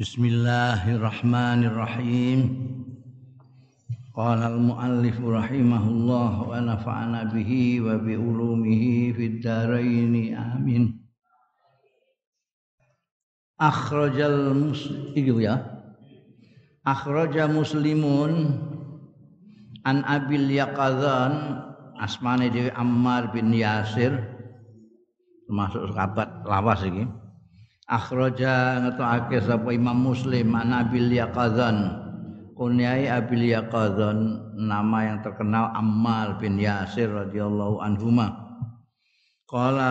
Bismillahirrahmanirrahim. Qala al-muallif rahimahullah wa nafa'ana bihi wa bi ulumihi fid dharain amin. Akhrajal muslim ya. Akhraja muslimun an abil yaqadzan asmane dhewe Ammar bin Yasir termasuk sahabat lawas iki akhraja ngetokake sapa Imam Muslim an Abil Yaqadzan kunyai Abil Yaqadzan nama yang terkenal Ammar bin Yasir radhiyallahu anhuma. Qala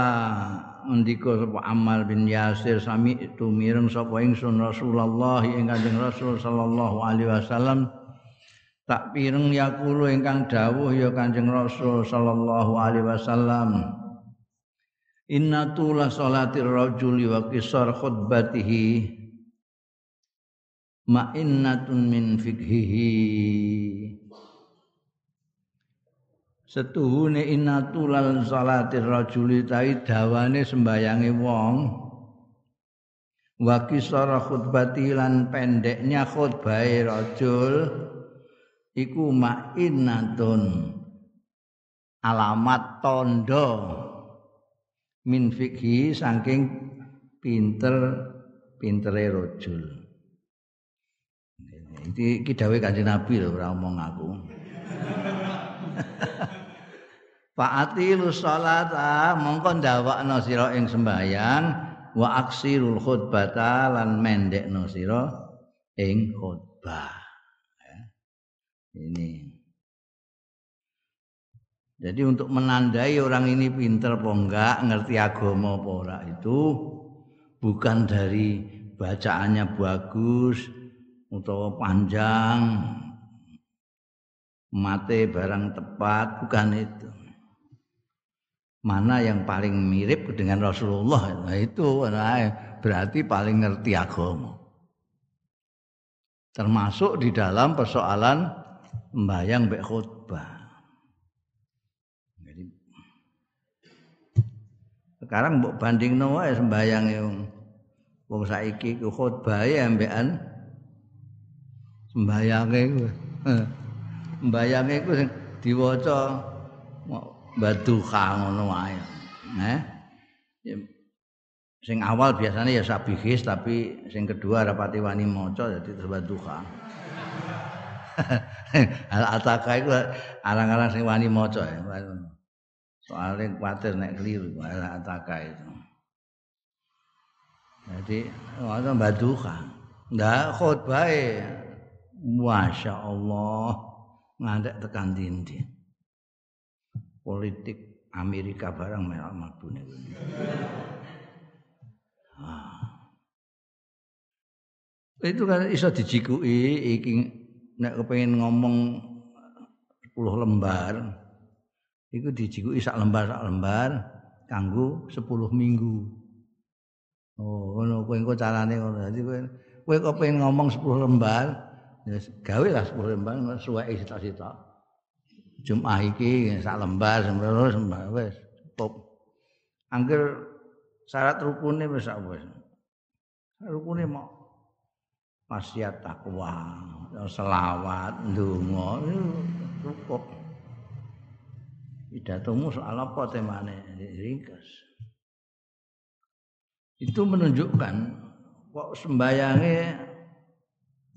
ndika sapa Ammar bin Yasir sami itu mireng sapa ingsun Rasulullah ing Kanjeng Rasul sallallahu alaihi wasallam. Tak pireng yakulu ingkang dawuh ya Kanjeng Rasul sallallahu alaihi wasallam Inna tula salatir rajuli wa kisar khutbatihi. Ma'innatun min fikhihi. Setuhune inna tulal salatir rajuli tai dawane sembayange wong. Wa kisar khutbati lan pendeknya khutbahe rajul. Iku ma'innatun alamat tondo min fikhi saking pinter pintere rojul. Iki iki dawuh Kanjeng Nabi lho ora omong aku. Fa'atilu sholata mongko ndawakno sira ing sembayang wa aksirul khutbata lan mendekno sira ing khutbah. Ya. Ini jadi untuk menandai orang ini pinter apa enggak, ngerti agama apa ora itu bukan dari bacaannya bagus atau panjang, mate barang tepat, bukan itu. Mana yang paling mirip dengan Rasulullah? Nah itu berarti paling ngerti agama. Termasuk di dalam persoalan membayang mbek khutbah. Sekarang mbok bandingno wae sembayange wong wong saiki ku khotbahe ambekan sembayange ku. Sembayange ku sing diwaca baduha ngono wae. Eh? Sing awal biasanya ya sabihis tapi sing kedua rapati wani maca jadi terus baduha. Al ataka iku arang-arang sing wani maca ya. Soalnya khawatir nek keliru ala ataka itu. Jadi waktu baduka ndak khutbah Masya Allah ngadek tekan dindi. Politik Amerika barang merah mabune ah. itu kan iso dijikui iki nek kepengin ngomong 10 lembar iku dijikuki sak lembar sak lembar kanggo 10 minggu. Oh, ngono kowe engko carane ngono. Dadi kowe kowe kok pengen ngomong 10 lembar, ya gawe lah 10 lembar suweke sitok-sitok. Jumat iki sak lembar sembah wis top. Angger syarat rukune wis wis. Rukune mau maksiat takwa, selawat, ndonga, cukup. Pidatomu soal apa temane? Ringkas. Itu menunjukkan kok sembayange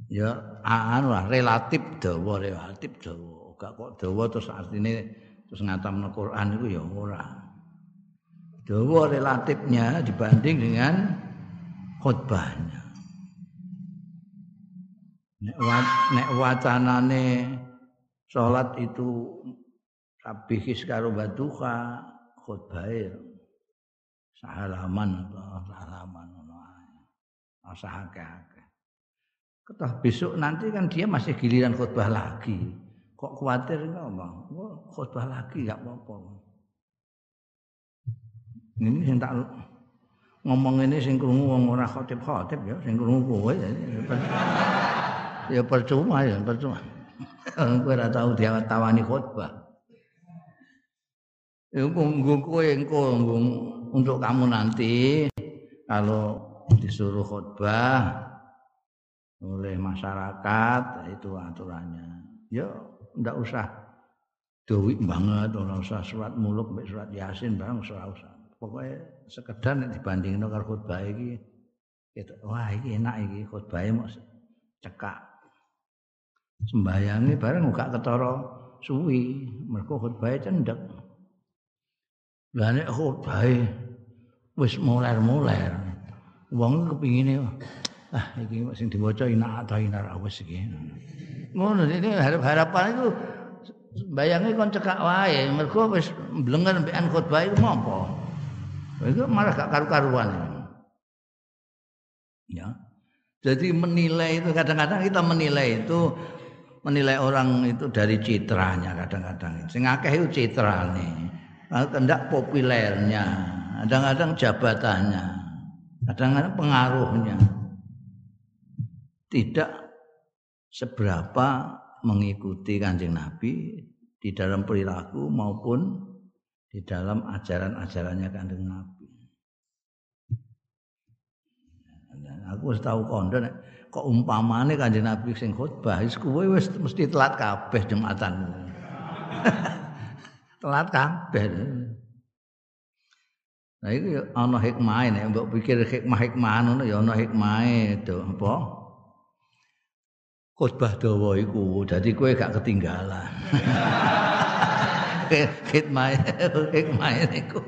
ya anu lah relatif dawa relatif dawa. Gak kok dawa terus artine terus ngatamno Quran itu ya ora. Dawa relatifnya dibanding dengan khutbahnya nek, nek wacanane salat itu Sabihis karo baduka khutbah sahalaman atau sahalaman ngono ae. Usahake-ake. Ketah besok nanti kan dia masih giliran khutbah lagi. Kok khawatir ngomong? Wah, khutbah lagi enggak apa-apa. Ini sing tak ngomong ini sing krungu wong ora khotib-khotib ya, sing krungu kowe ya. Ya percuma ya, percuma. Kowe ora tau diawani khutbah. Engko kowe engko untuk kamu nanti kalau disuruh khutbah oleh masyarakat itu aturannya. Ya ndak usah duit banget, ora usah surat muluk surat yasin barang ora usah. Pokoknya sekedar nek dibandingno karo khutbah iki gitu. Wah, iki enak iki khutbah mau cekak. Sembayange bareng gak ketara suwi, mergo khutbah cendek. Lah nek khutbah wis muler-muler. Wong kepingine ah iki sing diwaca ina ta ina wis iki. Ngono ini harap-harapan itu bayangnya kon cekak wae mergo wis mblengen mbekan khotbah iku mopo. Iku malah gak karu-karuan. Ya. Jadi menilai itu kadang-kadang kita menilai itu menilai orang itu dari citranya kadang-kadang. Sing akeh itu citrane. Kendak populernya, kadang-kadang jabatannya, kadang-kadang pengaruhnya tidak seberapa mengikuti kanjeng Nabi di dalam perilaku maupun di dalam ajaran-ajarannya kanjeng Nabi. Aku wis tahu kondo nek kok umpamane kanjeng Nabi sing khotbah wis mesti telat kabeh jumatan. Telat kabeh. Nah itu ana hikmah nek mbok pikir hikmah-hikmah ngono ya ana hikmahe itu apa? khutbah dawa iku dadi kowe gak ketinggalan hikmah hikmah niku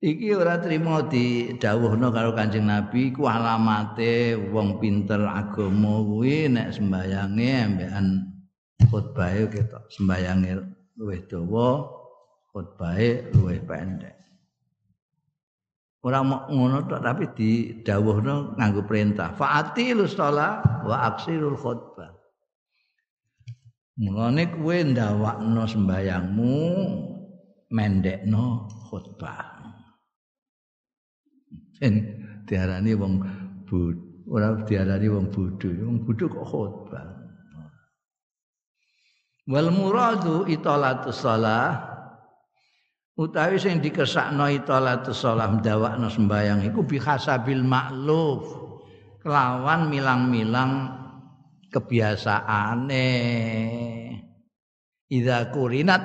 iki ora trimo di dawuhna karo Kanjeng Nabi ku alamate wong pinter agama kuwi nek sembayange ambekan khutbahe ketok sembayange luwih dawa khutbahe luwih pendek Ora mau ngono tok tapi didhawuhno nganggo perintah. Fa'atilus shalah wa aksirul khutbah. Mulane kuwe ndawakno sembayangmu mendekno khutbah. Ben diarani wong bud ora diarani wong bodho, wong bodho kok khutbah. Wal muradu italatus shalah utawi sing dikesakno itolatus shalah ndawakno sembayang iku bihasabil makluf. Kelawan milang-milang kebiasaane. Idza kurinat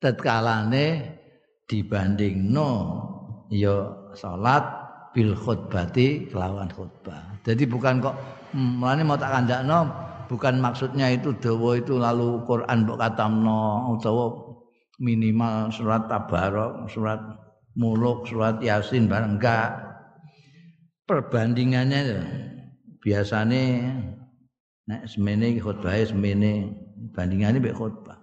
tatkalane dibandingno ya salat bil khutbati kelawan khutbah. Jadi bukan kok hmm, mulane mau tak kandakno bukan maksudnya itu dawa itu lalu Quran mbok katamno utawa minimal surat tabarok, surat muluk, surat yasin bareng enggak. Perbandingannya itu biasanya nek semene khutbah semene bandingannya mek khutbah.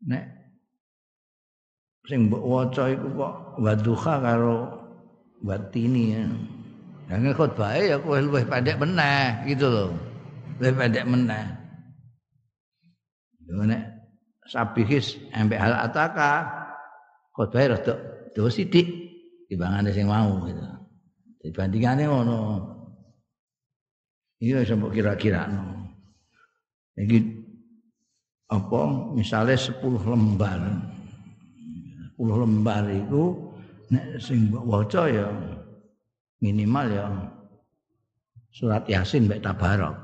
Nek sing mbok waca iku kok karo watini ya. Yang khutbah ya kowe luwih pendek meneh gitu loh. Luwih pendek meneh. Yo nek sabihis embek hal ataka khutbah rada dawa sithik timbangane sing mau gitu. Dibandingane ngono. Iya sampe kira-kira no. Iki apa misalnya 10 lembar. 10 lembar itu nek sing waca ya minimal ya surat yasin mek tabarok.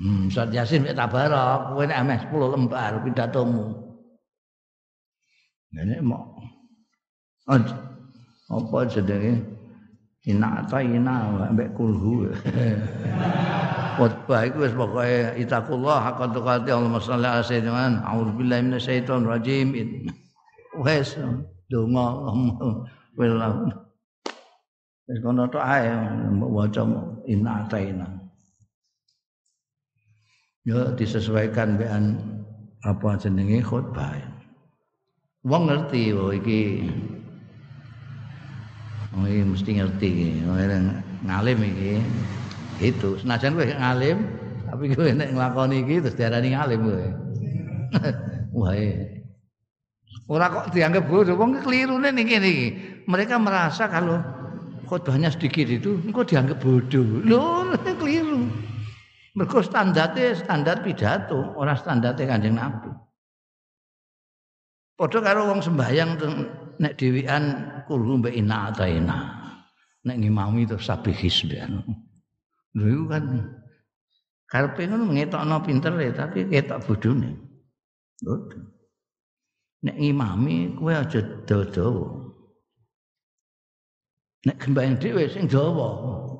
Hmm, surat yasin mek tabarok kowe nek ameh 10 lembar pidatomu. Nek mau apa jenenge? Ina ta ina mbek kulhu. Khotbah iku wis pokoke itakullah haqqan tuqati Allahumma shalli ala sayyidina a'udzubillahi minasyaitonir rajim wes donga Allahumma Wis kono tok ae waca inna ataina. Yo disesuaikan dengan apa jenenge khutbah. Wong ngerti bahwa iki Oh iki mesti ngerti ngalim iki. Itu senajan kowe ngalim tapi kowe nek nglakoni iki terus diarani ngalim kowe. Wah. Ora kok dianggap bodoh, wong kelirune niki niki. Mereka merasa kalau khotbahnya sedikit itu engkau dianggap bodoh. Loh, keliru. Mergo standarte standar pidato, orang standarte Kanjeng Nabi. Padha karo wong sembahyang nek dhewean kulhu mbek ina ataina. Nek ngimami terus sabih hisbian. Lho kan karepe ngono ngetokno pinter ya tapi ketok bodhone. Nek ngimami kowe aja dawa-dawa. Nek sembahyang dhewe sing dawa.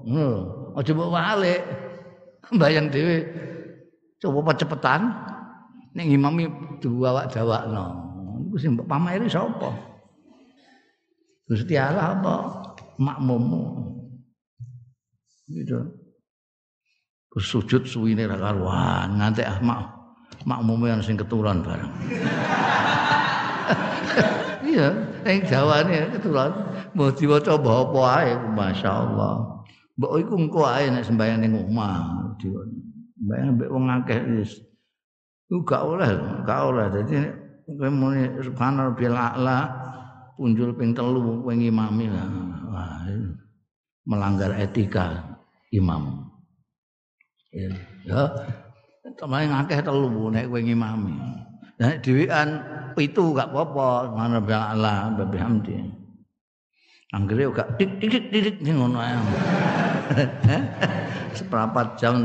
Ngono. Aja mbok walik. Sembahyang dhewe coba cepetan. Nek ngimami diwawak-dawakno. Iku sing mbok pameri sapa? Gusti Allah apa makmummu? Gitu. Sujud suwine ra karuan, nganti ah mak makmume sing keturun bareng. iya, ing jawane keturun. Mau diwaca apa ae, masyaallah. Mbok iku engko ae nek sembahyang ning omah. Sembahyang mbek wong akeh wis. Iku gak oleh, gak oleh. Dadi kowe muni subhanallah bil a'la punjul ping telu ngimami lah wah melanggar etika imam ya ya temen ngakeh telu nek kowe ngimami nek dhewean pitu gak apa-apa subhanallah bil a'la bihamdi Anggere gak tik tik tik tik ngono ae. Seperempat jam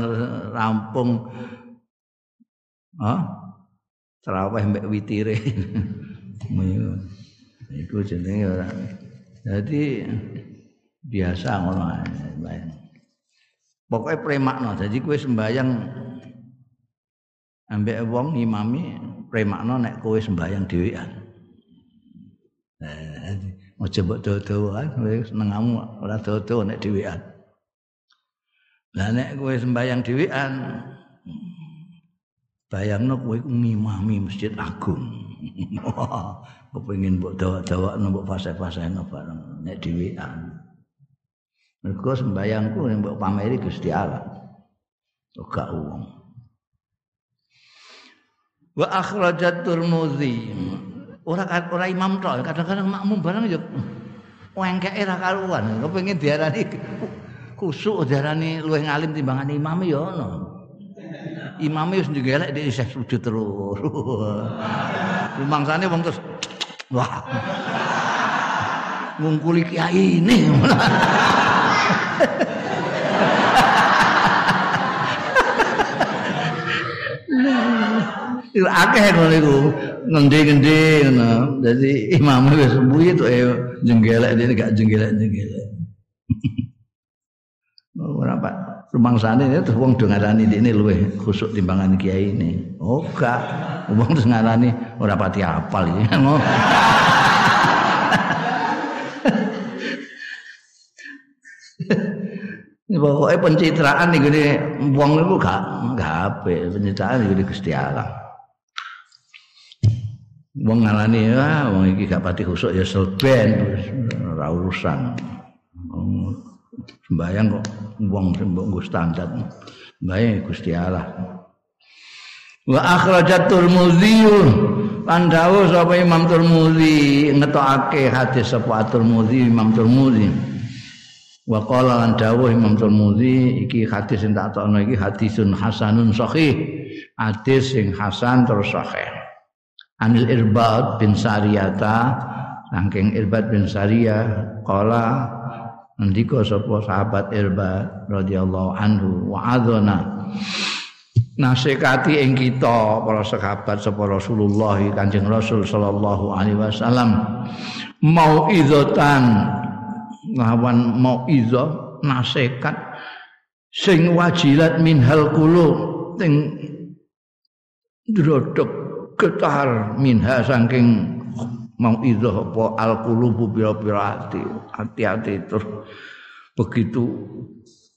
rampung. Hah? Terawih mbek witire. Iku jenenge ora. Jadi biasa ngono ae. Pokoke premakno. Jadi kowe sembayang ambek wong ngimami premakno nek kowe sembayang dhewean. Eh, aja mbok kan kowe senengamu ora dodo nek dhewean. Lah nek kowe sembayang dhewean bayangno kowe ngimami masjid agung kepengin mbok dawa-dawakno mbok fase-faseno bareng nek dhewean mergo sembayangku mbok pameri Gusti Allah ora wong wa akhrajat turmuzi ora ora imam tok kadang-kadang makmum barang yo wengkeke ra karuan kepengin diarani kusuk diarani luwih ngalim timbangan imam yo ono imame wis njelek dhek isih sujud terus. Rumangsane wong terus wah. Ngungkuli kiai ini. Akeh ngono iku ngendi-ngendi ngono dadi imam wis mbuyi tok e jenggelek dene gak jenggelek-jenggelek ora Pak rumangsane ya terus wong do ngarani ini luwih khusuk timbangan kiai ini. Oh gak. Wong terus ngarani ora pati apal ya. Ini pokoknya pencitraan nih gini, wong itu gak gak apa, pencitraan nih Gusti Allah. Wong ngalani ya, wong iki gak pati khusuk ya selben, ora urusan. Sembayang kok wong sing mbok standar. Sembayang Gusti Allah. Wa akhrajat Tirmidzi lan dawuh sapa Imam Tirmidzi ngetokake hadis sapa Tirmidzi Imam Tirmidzi. Wa qala lan dawuh Imam Tirmidzi iki hadis sing tak tokno iki hadisun hasanun sahih. Hadis sing hasan terus sahih. Anil Irbad bin Sariyata saking Irbad bin Sariyah qala Ndika sapa sahabat Irba radhiyallahu anhu wa adzana. Nasikati ing kita para sahabat sapa Rasulullah Kanjeng Rasul sallallahu alaihi wasallam mauizatan. Lawan mauizah nasihat sing wajilat minhal qulub sing drodok getar minha saking mau itu apa al qulubu pira-pira hati hati-hati terus. Begitu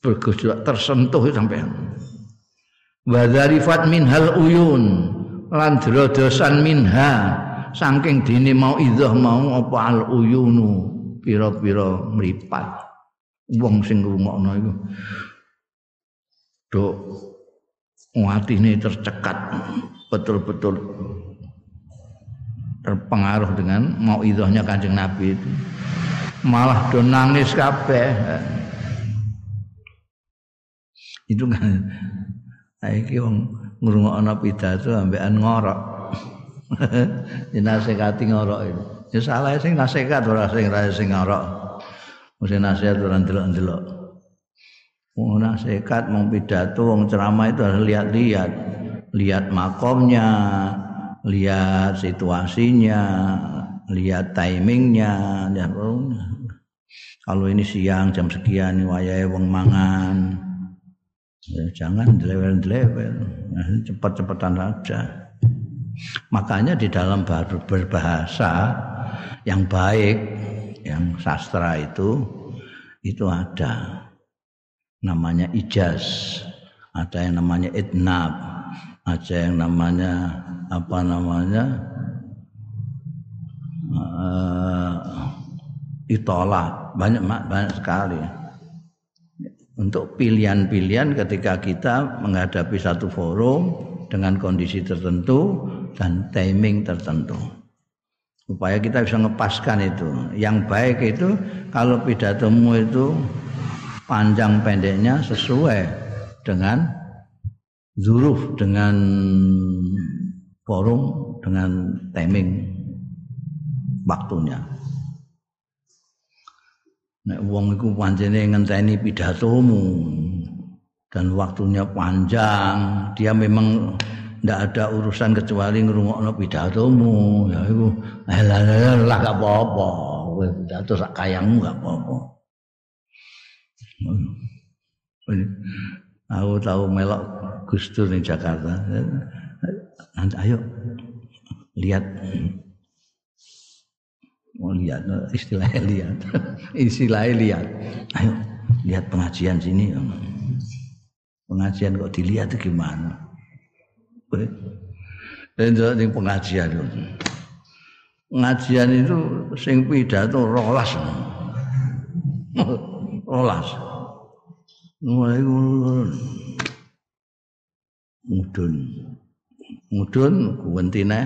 bergejolak tersentuh sampean. Wa dzarifat minhal uyun lan drodosan minha saking dene mau idzah mau apa al uyunu pira-pira mripat. Wong sing ngrungokno iku. Do atine tercekat betul-betul terpengaruh dengan mau idahnya kanjeng Nabi itu malah do nangis kabeh itu kan iki wong ngrungokno pidato ambekan ngorok dinasehati ngorok itu. Ya salah sing nasihat ora sing ra sing ngorok. Mesti nasihat ora ndelok-ndelok. Wong nasihat mau pidato wong ceramah itu harus lihat-lihat. Lihat makomnya, lihat situasinya, lihat timingnya. Ya, kalau ini siang jam sekian wayahe wong mangan. Ya, jangan dilewel-dilewel. Nah, cepat-cepatan saja. Makanya di dalam berbahasa yang baik, yang sastra itu itu ada namanya ijaz, ada yang namanya itnab, ada yang namanya apa namanya uh, itola banyak banyak sekali untuk pilihan-pilihan ketika kita menghadapi satu forum dengan kondisi tertentu dan timing tertentu. Supaya kita bisa ngepaskan itu. Yang baik itu kalau pidatomu itu panjang pendeknya sesuai dengan zuruf, dengan forum, dengan timing waktunya. Nek wong iku pancene ngenteni pidatomu dan waktunya panjang, dia memang ndak ada urusan kecuali ngrungokno pidatomu. Ya iku lah gak apa-apa. Kowe pidato sak kayangmu gak apa-apa aku tahu melok Gus Dur di Jakarta. Ayo lihat. Mau lihat. Istilahnya lihat. Istilahnya lihat. Ayo lihat pengajian sini. Pengajian kok dilihat itu gimana? Entuk ning pengajian. Pengajian itu sing pidato rolas. rolas. Mulai mudun. Mudun kuwentine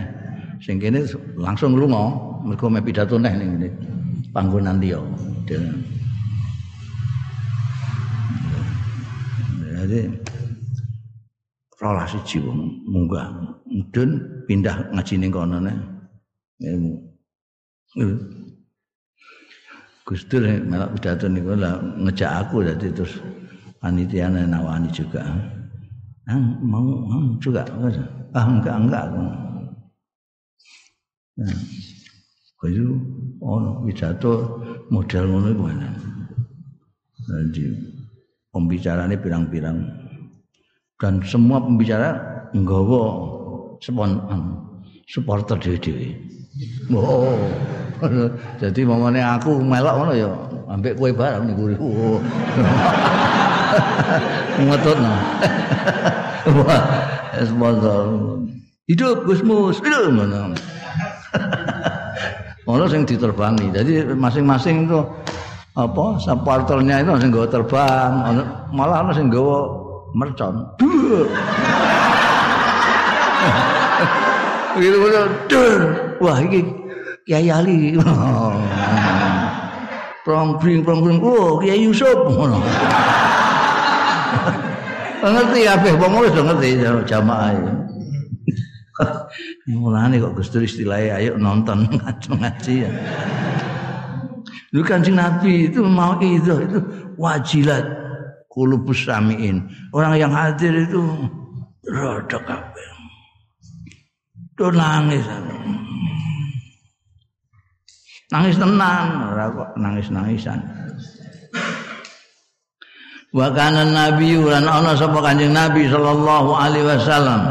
sing kene langsung lunga. Mergo me pidato neh ning ngene. Panggonan liya. Jadi rolas siji wong munggah. Mudun pindah ngaji ning kono ne ilmu. Gus Dur malah pidato niku lah ngejak aku dadi terus panitia nawani juga. Ah, mau, juga ah enggak enggak. Nah, kaya ono pidato model ngono iku ana. Jadi pembicaranya pirang-pirang dan semua pembicara nggawa spon supporter dhewe-dhewe. Oh. Jadi mamane aku melok ngono ya ambek kowe bareng niku. Ngetutno. Wah, sponsor. Hidup Gus Mus, hidup ngono. Ono sing diterbangi. Jadi masing-masing itu apa supporternya itu sing nggawa terbang, malah ono nggawa mercon. Gitu dur. Wah iki Kiai Ali. Prongbring prongbring. Oh, Kiai Yusuf. Ngerti kabeh wong wis ngerti jamaah. Mulane kok Gus Dur istilahnya ayo nonton ngaji ya. Lu kancing Nabi itu mau itu itu wajilat kulubus samiin. Orang yang hadir itu rada kabeh. Do nangis. Nangis tenang, ora kok nangis-nangisan. Wa kana nabi lan ana sapa Kanjeng Nabi sallallahu alaihi wasallam.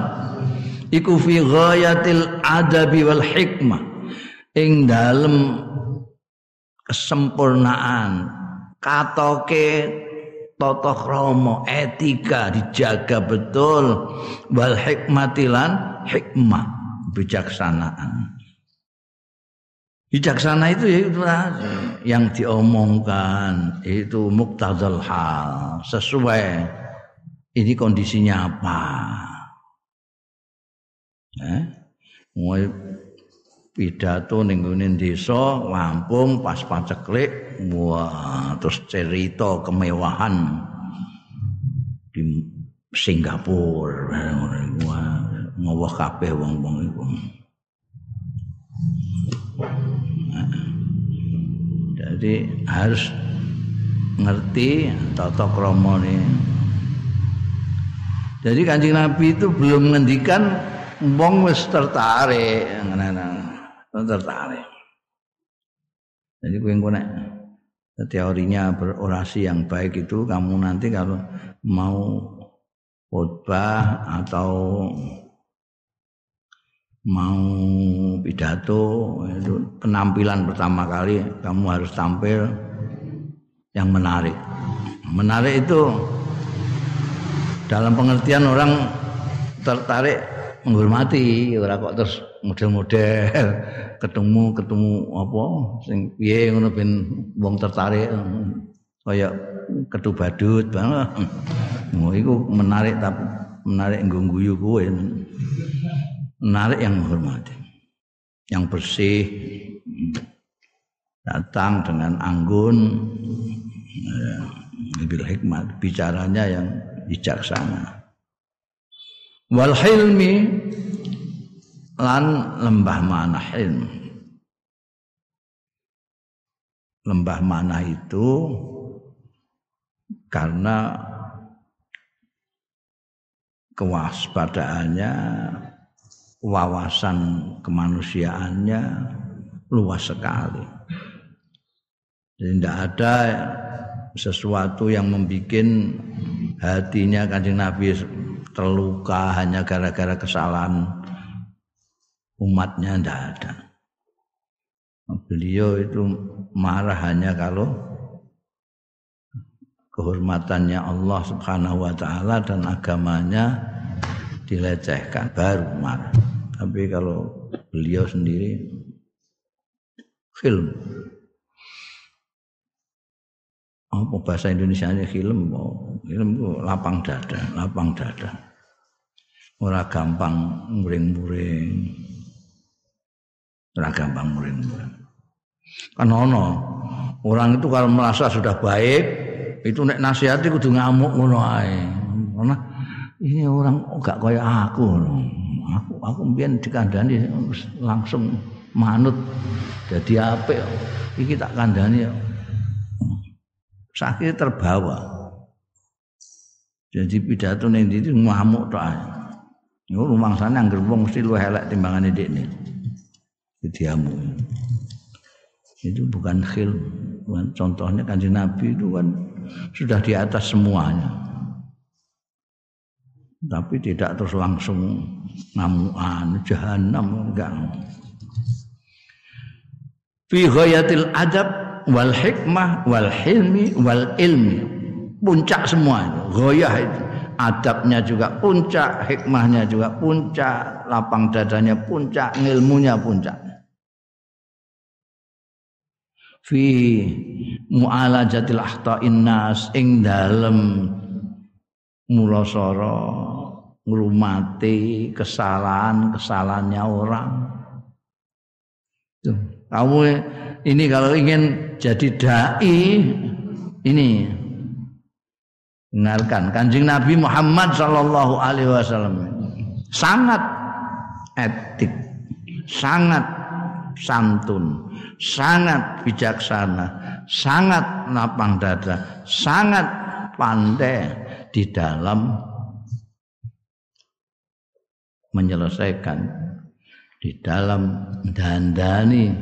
Iku fi ghayatil adabi wal hikmah. Ing dalem kesempurnaan. Katoke tata krama etika dijaga betul. Wal hikmatilan hikmah bijaksanaan bijaksana itu ya itu yang diomongkan itu muktazal hal sesuai ini kondisinya apa. Eh? mulai pidato ning desa Lampung pas paceklik wah terus cerita kemewahan di Singapura. Wah ngowah kabeh wong-wong iku jadi harus ngerti tata krama jadi kanjeng Nabi itu belum ngendikan wong wis tertarik tertarik. Jadi kowe engko nek teorinya berorasi yang baik itu kamu nanti kalau mau khotbah atau mau pidato itu penampilan pertama kali kamu harus tampil yang menarik. Menarik itu dalam pengertian orang tertarik menghormati ora kok terus model-model ketemu ketemu apa sing piye ngono ben wong tertarik kaya ketu badut banget. Iku menarik tapi menarik nggo guyu kowe. Menarik yang menghormati. Yang bersih datang dengan anggun ya, bil hikmat. Bicaranya yang bijaksana. Wal hilmi lan lembah mana hilm lembah mana itu karena kewaspadaannya wawasan kemanusiaannya luas sekali jadi tidak ada sesuatu yang membuat hatinya kanjeng Nabi terluka hanya gara-gara kesalahan umatnya tidak ada. Beliau itu marah hanya kalau kehormatannya Allah Subhanahu wa taala dan agamanya dilecehkan baru marah. Tapi kalau beliau sendiri film. Apa bahasa Indonesia ini film oh, film itu lapang dada lapang dada. Ora gampang muring-muring. Ora gampang muring-muring. Kan ono orang itu kalau merasa sudah baik itu nek nasihati kudu ngamuk ngono ae. Ini orang gak kaya aku aku aku mbiyen dikandani langsung manut jadi apik iki tak kandani sakit terbawa. Jadi pidato ning ndi ngamuk tok ae. Yo rumangsane anggere wong mesti luwih elek timbangane dekne. Diamu. Itu bukan khil. Contohnya kanjeng Nabi itu kan sudah di atas semuanya. Tapi tidak terus langsung ngamuan jahanam enggak. Fi ghayatil adab wal hikmah wal hilmi wal ilmi. Puncak semua goyah itu. Adabnya juga puncak hikmahnya juga puncak lapang dadanya puncak ilmunya puncak. Fi mu'alajatil akhta'in nas ing dalem mulasara ngrumati kesalahan-kesalahannya orang. Kamu ini kalau ingin jadi dai ini. Dengarkan kanjeng Nabi Muhammad Shallallahu Alaihi Wasallam. Sangat etik sangat santun sangat bijaksana sangat lapang dada sangat pandai di dalam menyelesaikan di dalam dandani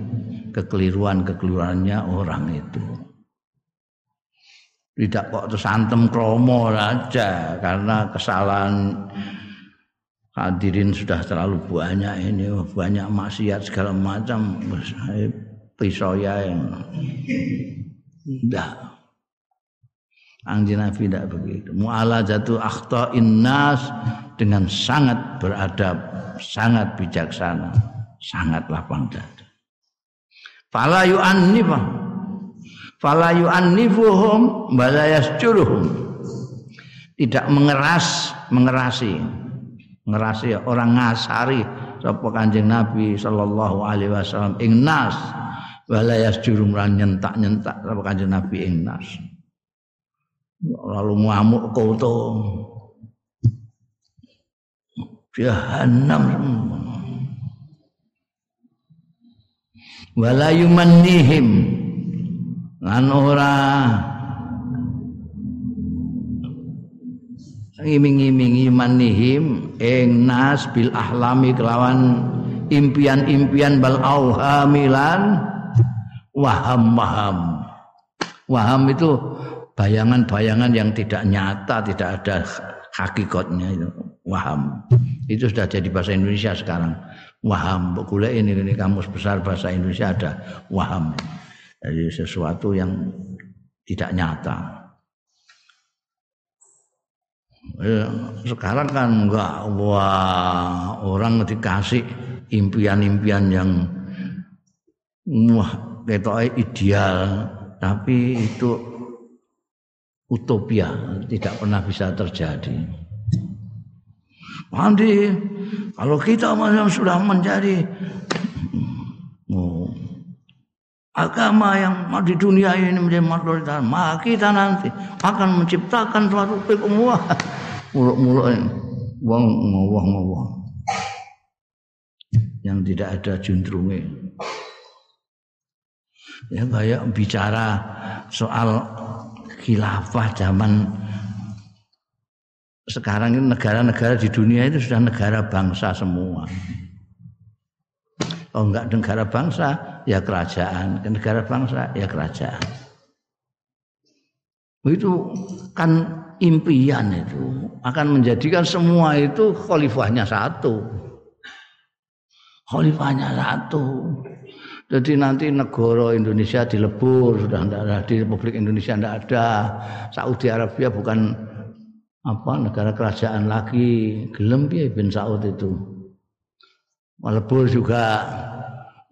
kekeliruan-kekeliruannya orang itu. Tidak kok terus antem kromo saja karena kesalahan hadirin sudah terlalu banyak ini banyak maksiat segala macam pisau ya yang tidak Anjing Nabi tidak begitu. Mu'ala jatuh akhta innas dengan sangat beradab, sangat bijaksana, sangat lapang dada. Fala yu'annifa. Fala yu'annifuhum wala yasjuruhum. Tidak mengeras, mengerasi. Ngerasi orang ngasari sapa Kanjeng Nabi sallallahu alaihi wasallam ing nas wala yasjurum lan nyentak-nyentak sapa Kanjeng Nabi ing nas. Lalu ngamuk koto. Jahanam wala yumannihim. Lan ora. Ngiming-imingi manihim ing nas bil ahlami kelawan impian-impian bal auhamilan. Waham-waham waham itu bayangan-bayangan yang tidak nyata tidak ada hakikatnya itu waham. Itu sudah jadi bahasa Indonesia sekarang. Waham. Boleh ini ini kamus besar bahasa Indonesia ada waham. Jadi sesuatu yang tidak nyata. Ya, sekarang kan enggak. Wah orang dikasih impian-impian yang wah ketoknya ideal. Tapi itu utopia tidak pernah bisa terjadi. Nanti kalau kita sudah menjadi oh, agama yang di dunia ini menjadi mayoritas, maka kita nanti akan menciptakan suatu pemuah muluk-muluk wong ngowah-ngowah yang tidak ada juntrungnya. Ya kayak bicara soal khilafah zaman sekarang ini negara-negara di dunia itu sudah negara bangsa semua. Kalau enggak negara bangsa, ya kerajaan. Negara bangsa, ya kerajaan. Itu kan impian itu akan menjadikan semua itu khalifahnya satu. Khalifahnya satu. Jadi nanti negara Indonesia dilebur sudah tidak ada di Republik Indonesia tidak ada. Saudi Arabia bukan apa negara kerajaan lagi. Gelem ya bin Saud itu. Melebur juga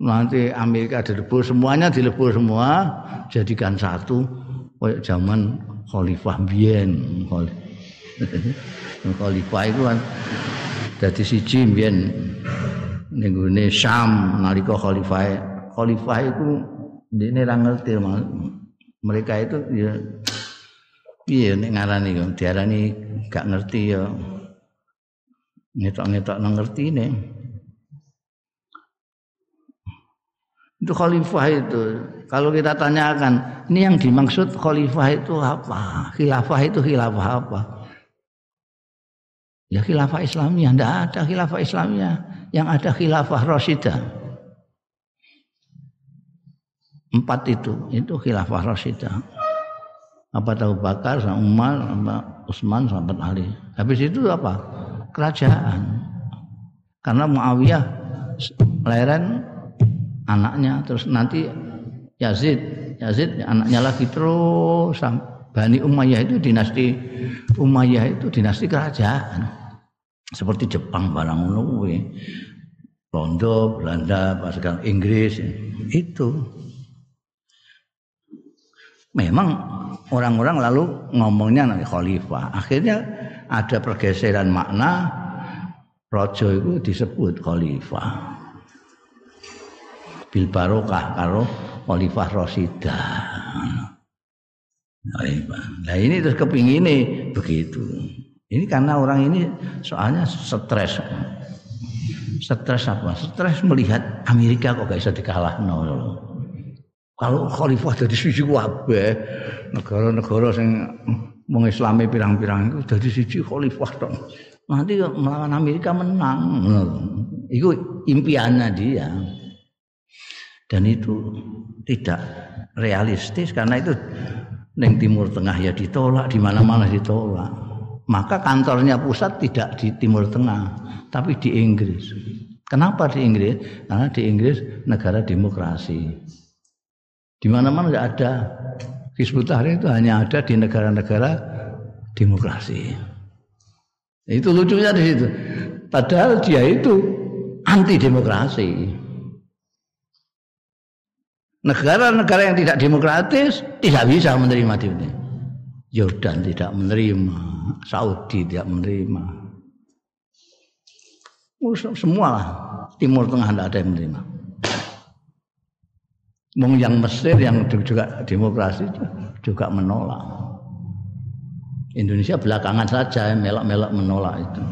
nanti Amerika dilebur semuanya dilebur semua jadikan satu kayak zaman Khalifah Bien. Khalifah itu kan jadi siji Bien ning Syam nalika Khalifah khalifah itu ini ra ngerti mereka itu ya iya nek ngarani yo? Diarani gak ngerti ya ngetok-ngetok nang ngerti ini itu khalifah itu kalau kita tanyakan ini yang dimaksud khalifah itu apa? Khilafah itu khilafah apa? Ya khilafah Islamiyah tidak ada khilafah Islamiyah. Yang ada khilafah Rasidah Empat itu, itu khilafah Rasidah. Apa tahu Bakar, sama Umar, sama Utsman, sama Ali. Habis itu apa? Kerajaan. Karena Muawiyah leren anaknya terus nanti Yazid, Yazid anaknya lagi terus Bani Umayyah itu dinasti Umayyah itu dinasti kerajaan. Seperti Jepang barang ngono Londo, Belanda, sekarang Inggris itu memang orang-orang lalu ngomongnya nanti khalifah. Akhirnya ada pergeseran makna rojo itu disebut khalifah. Bil barokah karo khalifah Rosida. Nah ini terus kepingin ini begitu. Ini karena orang ini soalnya stres. Stres apa? Stres melihat Amerika kok gak bisa dikalah no. Kalau khalifah jadi siji kabeh, negara-negara sing mengislami pirang-pirang itu jadi siji khalifah dong. Nanti melawan Amerika menang. Itu impiannya dia. Dan itu tidak realistis karena itu neng Timur Tengah ya ditolak, di mana-mana ditolak. Maka kantornya pusat tidak di Timur Tengah, tapi di Inggris. Kenapa di Inggris? Karena di Inggris negara demokrasi. Di mana-mana tidak ada Hizbut Tahrir itu hanya ada di negara-negara demokrasi. Itu lucunya di situ. Padahal dia itu anti demokrasi. Negara-negara yang tidak demokratis tidak bisa menerima ini. Jordan tidak menerima, Saudi tidak menerima. Semua lah Timur Tengah tidak ada yang menerima. Mung yang Mesir yang juga demokrasi juga menolak. Indonesia belakangan saja melak-melak menolak itu.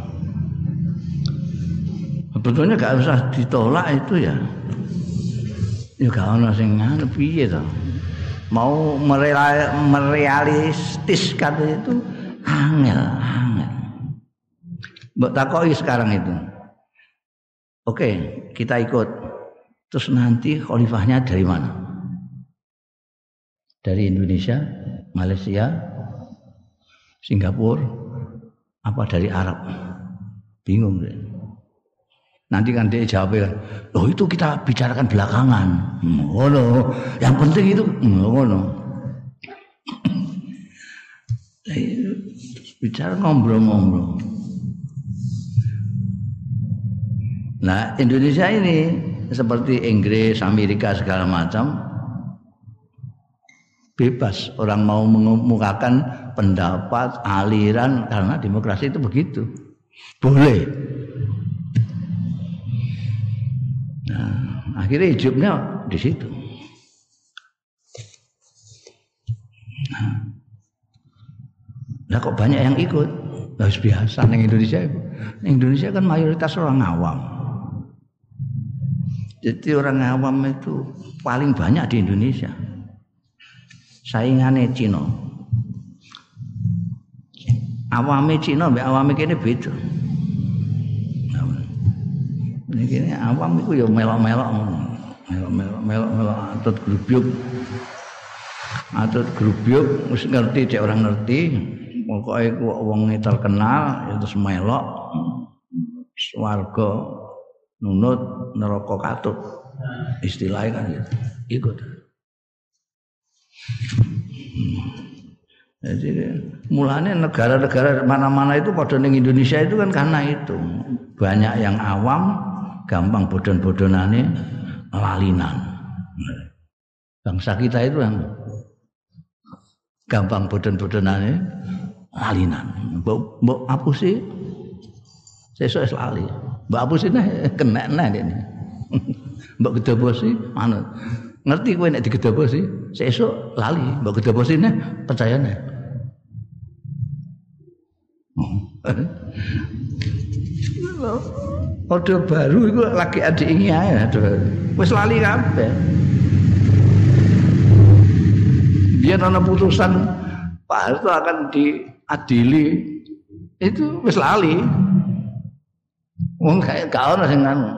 Sebetulnya gak usah ditolak itu ya. Ya gak ono sing ngono piye to. Mau merealistiskan itu angel, angel. Mbok takoki sekarang itu. Oke, kita ikut. Terus nanti khalifahnya dari mana? Dari Indonesia, Malaysia, Singapura, apa dari Arab? Bingung deh. Nanti kan dia jawab kan, loh itu kita bicarakan belakangan. Oh no, yang penting itu, oh no. Bicara ngobrol-ngobrol. Nah Indonesia ini seperti Inggris, Amerika segala macam bebas orang mau mengemukakan pendapat, aliran karena demokrasi itu begitu. Boleh. Nah, akhirnya hidupnya di situ. Nah, kok banyak yang ikut? Harus biasa di Indonesia. Indonesia kan mayoritas orang awam. Jadi orang awam itu paling banyak di Indonesia. Saingannya Cina awame Cina mbek awame kene beda. Ini awam itu ya melok-melok melok-melok melok-melok atut grubyuk. Atut grubyuk wis ngerti cek orang ngerti. Pokoke ku wong terkenal ya terus melok swarga nunut neraka katut. Istilahnya kan gitu. Ikut. Jadi mulanya negara-negara mana-mana itu pada ning Indonesia itu kan karena itu banyak yang awam, gampang bodon-bodonane lalinan. Bangsa kita itu yang gampang bodon-bodonane lalinan. Mbok mbok apa sih? Sesuk lali. Mbok apa sih nih kena nih ini. Mbok gedobosi manut. Ngerti kowe nek digedobosi, sesuk lali. Mbok gedobosi nih percaya nih. Orde baru itu lagi adik ini ya, wis lali kabeh. Dia nana putusan Pak Harto akan diadili itu wis lali. Wong kayak gak ono sing anu,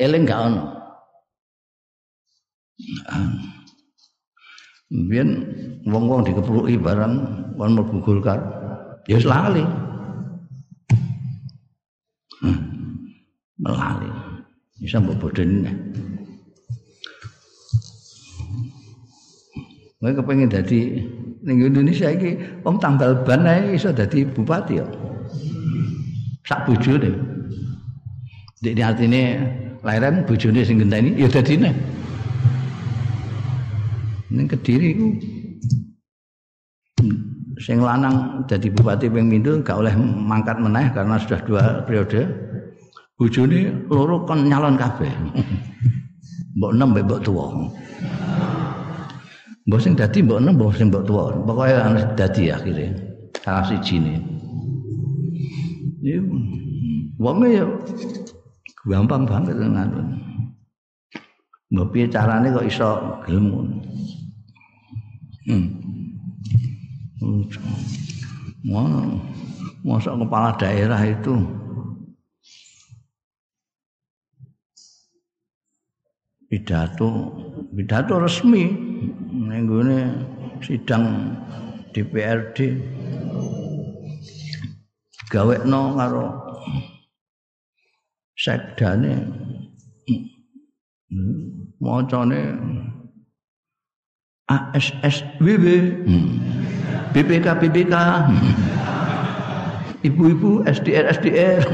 eling gak ono. Biyen wong-wong dikepluki barang kon mlebu Golkar. Ya wis lali. Hmm. melali bisa mbok bodoni Gue kepengen jadi ning Indonesia iki wong tambal ban ae iso dadi bupati ya. Sak bojone. Dek artine lahiran bojone sing genteni ya dadine. Ning Kediri ku sing lanang jadi bupati ping pindho gak oleh mangkat meneh karena sudah dua periode. Bojone loro kon nyalon kabeh. mbok enem mbok tuwa. Mbok sing dadi mbok enem mbok sing mbok tuwa. Pokoke harus dadi akhire. Salah siji ne. Wonge ya gampang banget ngono. Mbok piye carane kok iso gelem ngono. Hmm. Masa kepala daerah itu pidato pidato resmi nenggone sidang DPRD gawekno karo sekdane macane ASSWB BPK BPK ibu-ibu SDR SDR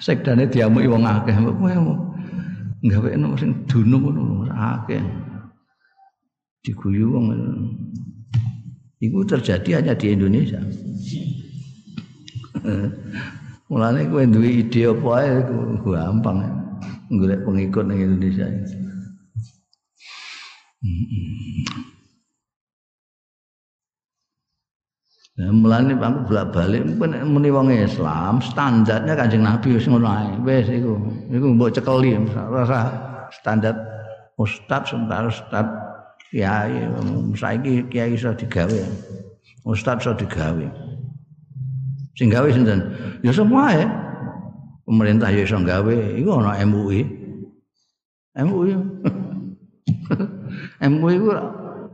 sekdane diamuki wong akeh. Kowe gawekno sing dunung ngono akeh. Diguyu wong Iku terjadi hanya di Indonesia. Mulane kowe duwe ide apa ae gampang. Golek pengikut ning Indonesia. Nah, mulane aku bolak-balik muni wong Islam, standarnya Kanjeng Nabi wis ngono ae. Wis iku. Iku mbok cekeli rasa standar ustaz sebentar ustaz kiai saiki kiai iso digawe. Ustaz iso digawe. Sing gawe sinten? Ya semua ya. Pemerintah ya iso gawe, iku ana MUI. MUI. MUI ku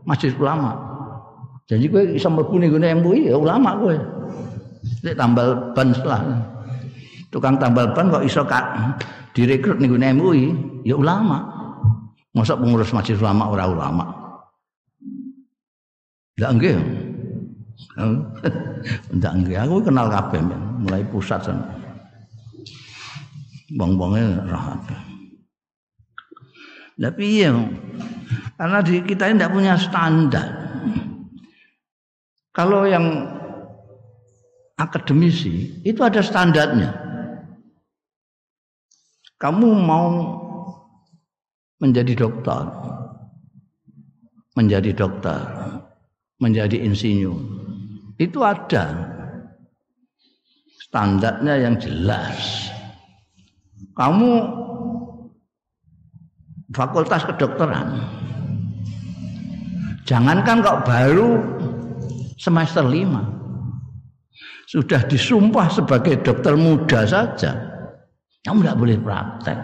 masjid ulama. Jadi gue bisa mlebu ning MUI ya ulama gue. Nek tambal ban setelah. Tukang tambal ban kok iso kak direkrut ning MUI ya ulama. Masa pengurus masjid ulama ora ulama. Enggak nggih. Enggak nggih. Aku kenal kabeh mulai pusat sana. Bong-bongnya rahat. Tapi iya, karena di kita ini tidak punya standar. Kalau yang akademisi itu ada standarnya. Kamu mau menjadi dokter, menjadi dokter, menjadi insinyur. Itu ada standarnya yang jelas. Kamu fakultas kedokteran. Jangankan kok baru semester lima sudah disumpah sebagai dokter muda saja kamu tidak boleh praktek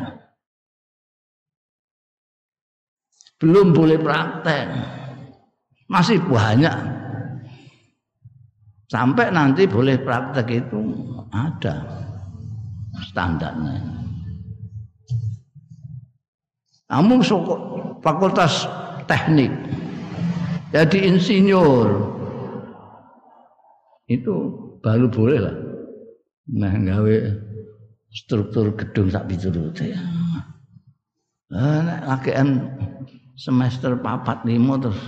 belum boleh praktek masih banyak. Sampai nanti boleh praktek itu ada standarnya. Kamu fakultas teknik jadi insinyur. Itu baru boleh lah. Nah gawe struktur gedung sak piturute nah, lakean semester papat lima terus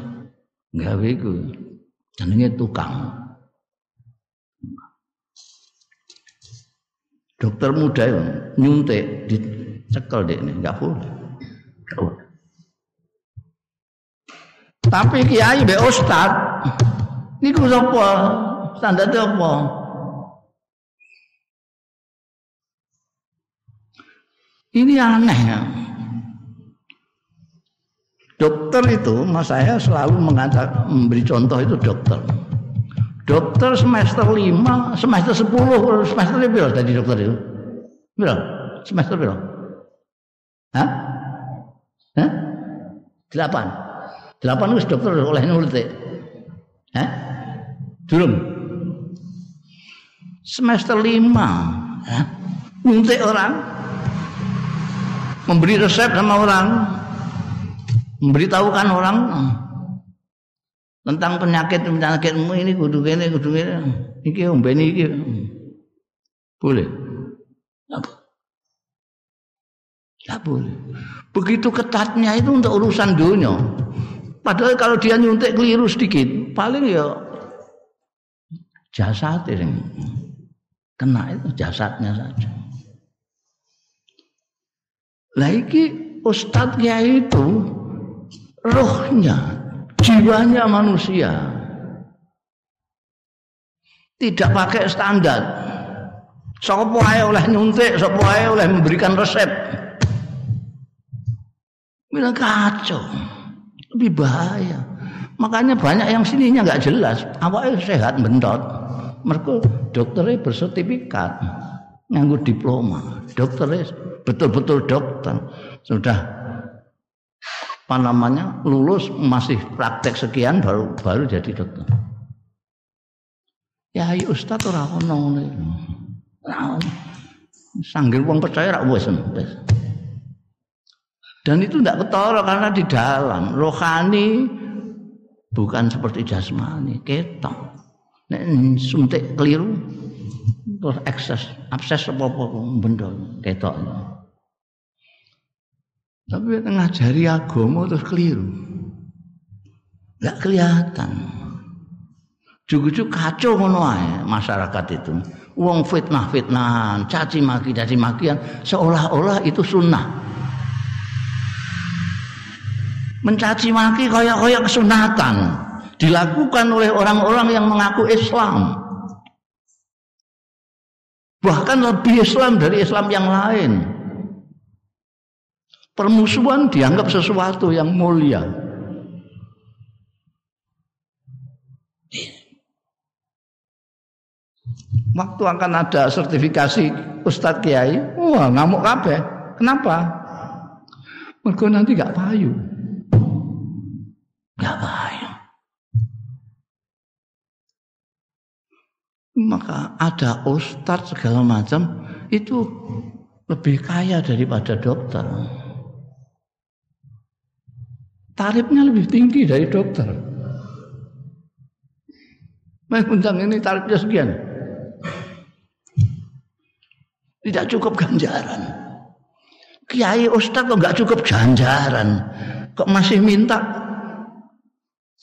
gawe iku jenenge tukang. Dokter muda itu nyuntik dicekel dek ini nggak boleh. Tapi kiai be ustad niku sapa? Standarnya apa? Ini aneh ya. Dokter itu, mas saya selalu mengatakan memberi contoh itu dokter. Dokter semester 5, semester 10, semester berapa tadi dokter itu? Berapa? Semester berapa? Hah? Hah? Delapan. Delapan itu dokter oleh nulis. Hah? Belum semester lima ya, nyuntik orang memberi resep sama orang memberitahukan orang tentang penyakit penyakitmu ini kudu ini kudu ini iki ombeni iki. Boleh? Tidak boleh. Begitu ketatnya itu untuk urusan dunia. Padahal kalau dia nyuntik keliru sedikit paling ya jasa ini kena itu jasadnya saja. Lah iki ustadznya itu rohnya, jiwanya manusia. Tidak pakai standar. Sopo ae oleh nyuntik, sopo ae oleh memberikan resep. Bilang kacau. Lebih bahaya. Makanya banyak yang sininya nggak jelas. Awalnya sehat bentot mereka dokternya bersertifikat nganggur diploma dokternya betul-betul dokter sudah apa namanya? Lulus masih praktek sekian baru baru jadi dokter. Ya ayo ustaz ora ono sanggil wong percaya rak wis dan itu tidak ketara karena di dalam. Rohani bukan seperti jasmani ketok. Nek suntik keliru terus ekses abses apa-apa benda ketok tapi ngajari agama terus keliru nggak kelihatan Jugu-jugu kacau ngono masyarakat itu. Wong fitnah fitnah, caci maki caci makian seolah-olah itu sunnah. Mencaci maki kaya kaya kesunatan. dilakukan oleh orang-orang yang mengaku Islam. Bahkan lebih Islam dari Islam yang lain. Permusuhan dianggap sesuatu yang mulia. Waktu akan ada sertifikasi Ustadz Kiai, wah ngamuk kabeh. Kenapa? Mereka nanti gak payu. Gak payu. Maka ada ustadz segala macam itu lebih kaya daripada dokter. Tarifnya lebih tinggi dari dokter. Mas ini tarifnya sekian. Tidak cukup ganjaran. Kiai Ustadz kok nggak cukup ganjaran. Kok masih minta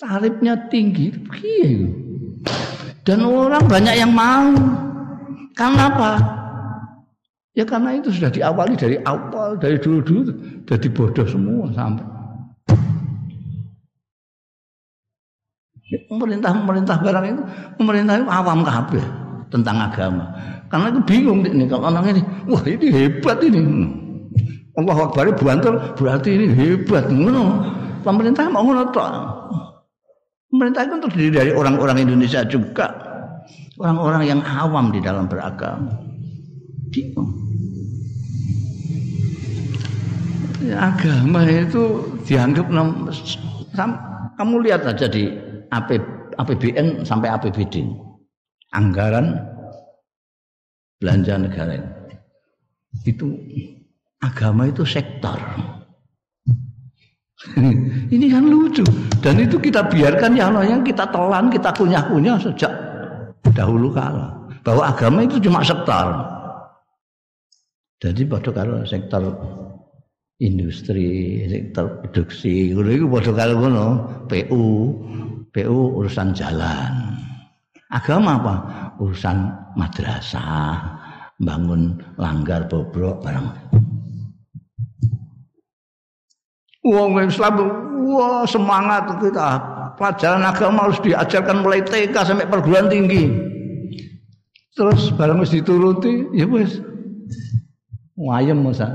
tarifnya tinggi. Dan orang banyak yang mau. Karena apa? Ya karena itu sudah diawali dari awal, dari dulu-dulu. Jadi bodoh semua sampai. Pemerintah-pemerintah barang itu, pemerintah itu awam kabeh tentang agama. Karena itu bingung nih kalau orang ini, wah ini hebat ini. Allah Akbar bantul berarti ini hebat. Ngono. Pemerintah mau ngono tok. Pemerintah itu terdiri dari orang-orang Indonesia juga. Orang-orang yang awam di dalam beragama. Bingung. Ya, agama itu dianggap kamu lihat aja di APBN sampai APBD anggaran belanja negara itu agama itu sektor. Ini kan lucu. Dan itu kita biarkan yang yang kita telan kita kunyah-kunyah sejak dahulu kala. Bahwa agama itu cuma sektor. Jadi pada kalau sektor industri sektor produksi itu pada kalau ngono PU PU urusan jalan agama apa urusan madrasah, bangun langgar bobrok barang. Wong Islam wah semangat kita. Pelajaran agama harus diajarkan mulai TK sampai perguruan tinggi. Terus barang mesti dituruti, ya wis. Wayem masa.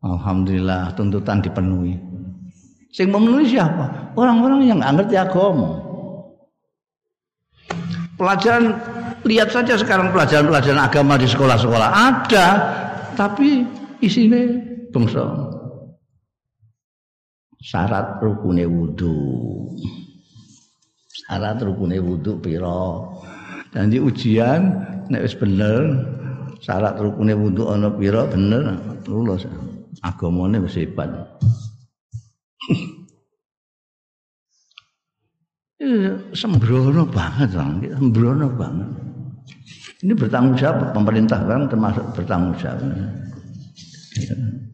Alhamdulillah tuntutan dipenuhi. Sing memenuhi siapa? Orang-orang yang nggak ngerti agama. Pelajaran lihat saja sekarang pelajaran-pelajaran agama di sekolah-sekolah. Ada, tapi isinya bangsa. Syarat rukune wudhu syarat rukune wudhu piro dan di ujian nek wis bener syarat rukune wudhu ana piro bener. Lulus. Agamane wis hebat sembrono banget sembrono banget ini bertanggung jawab pemerintah kan termasuk bertanggung jawab.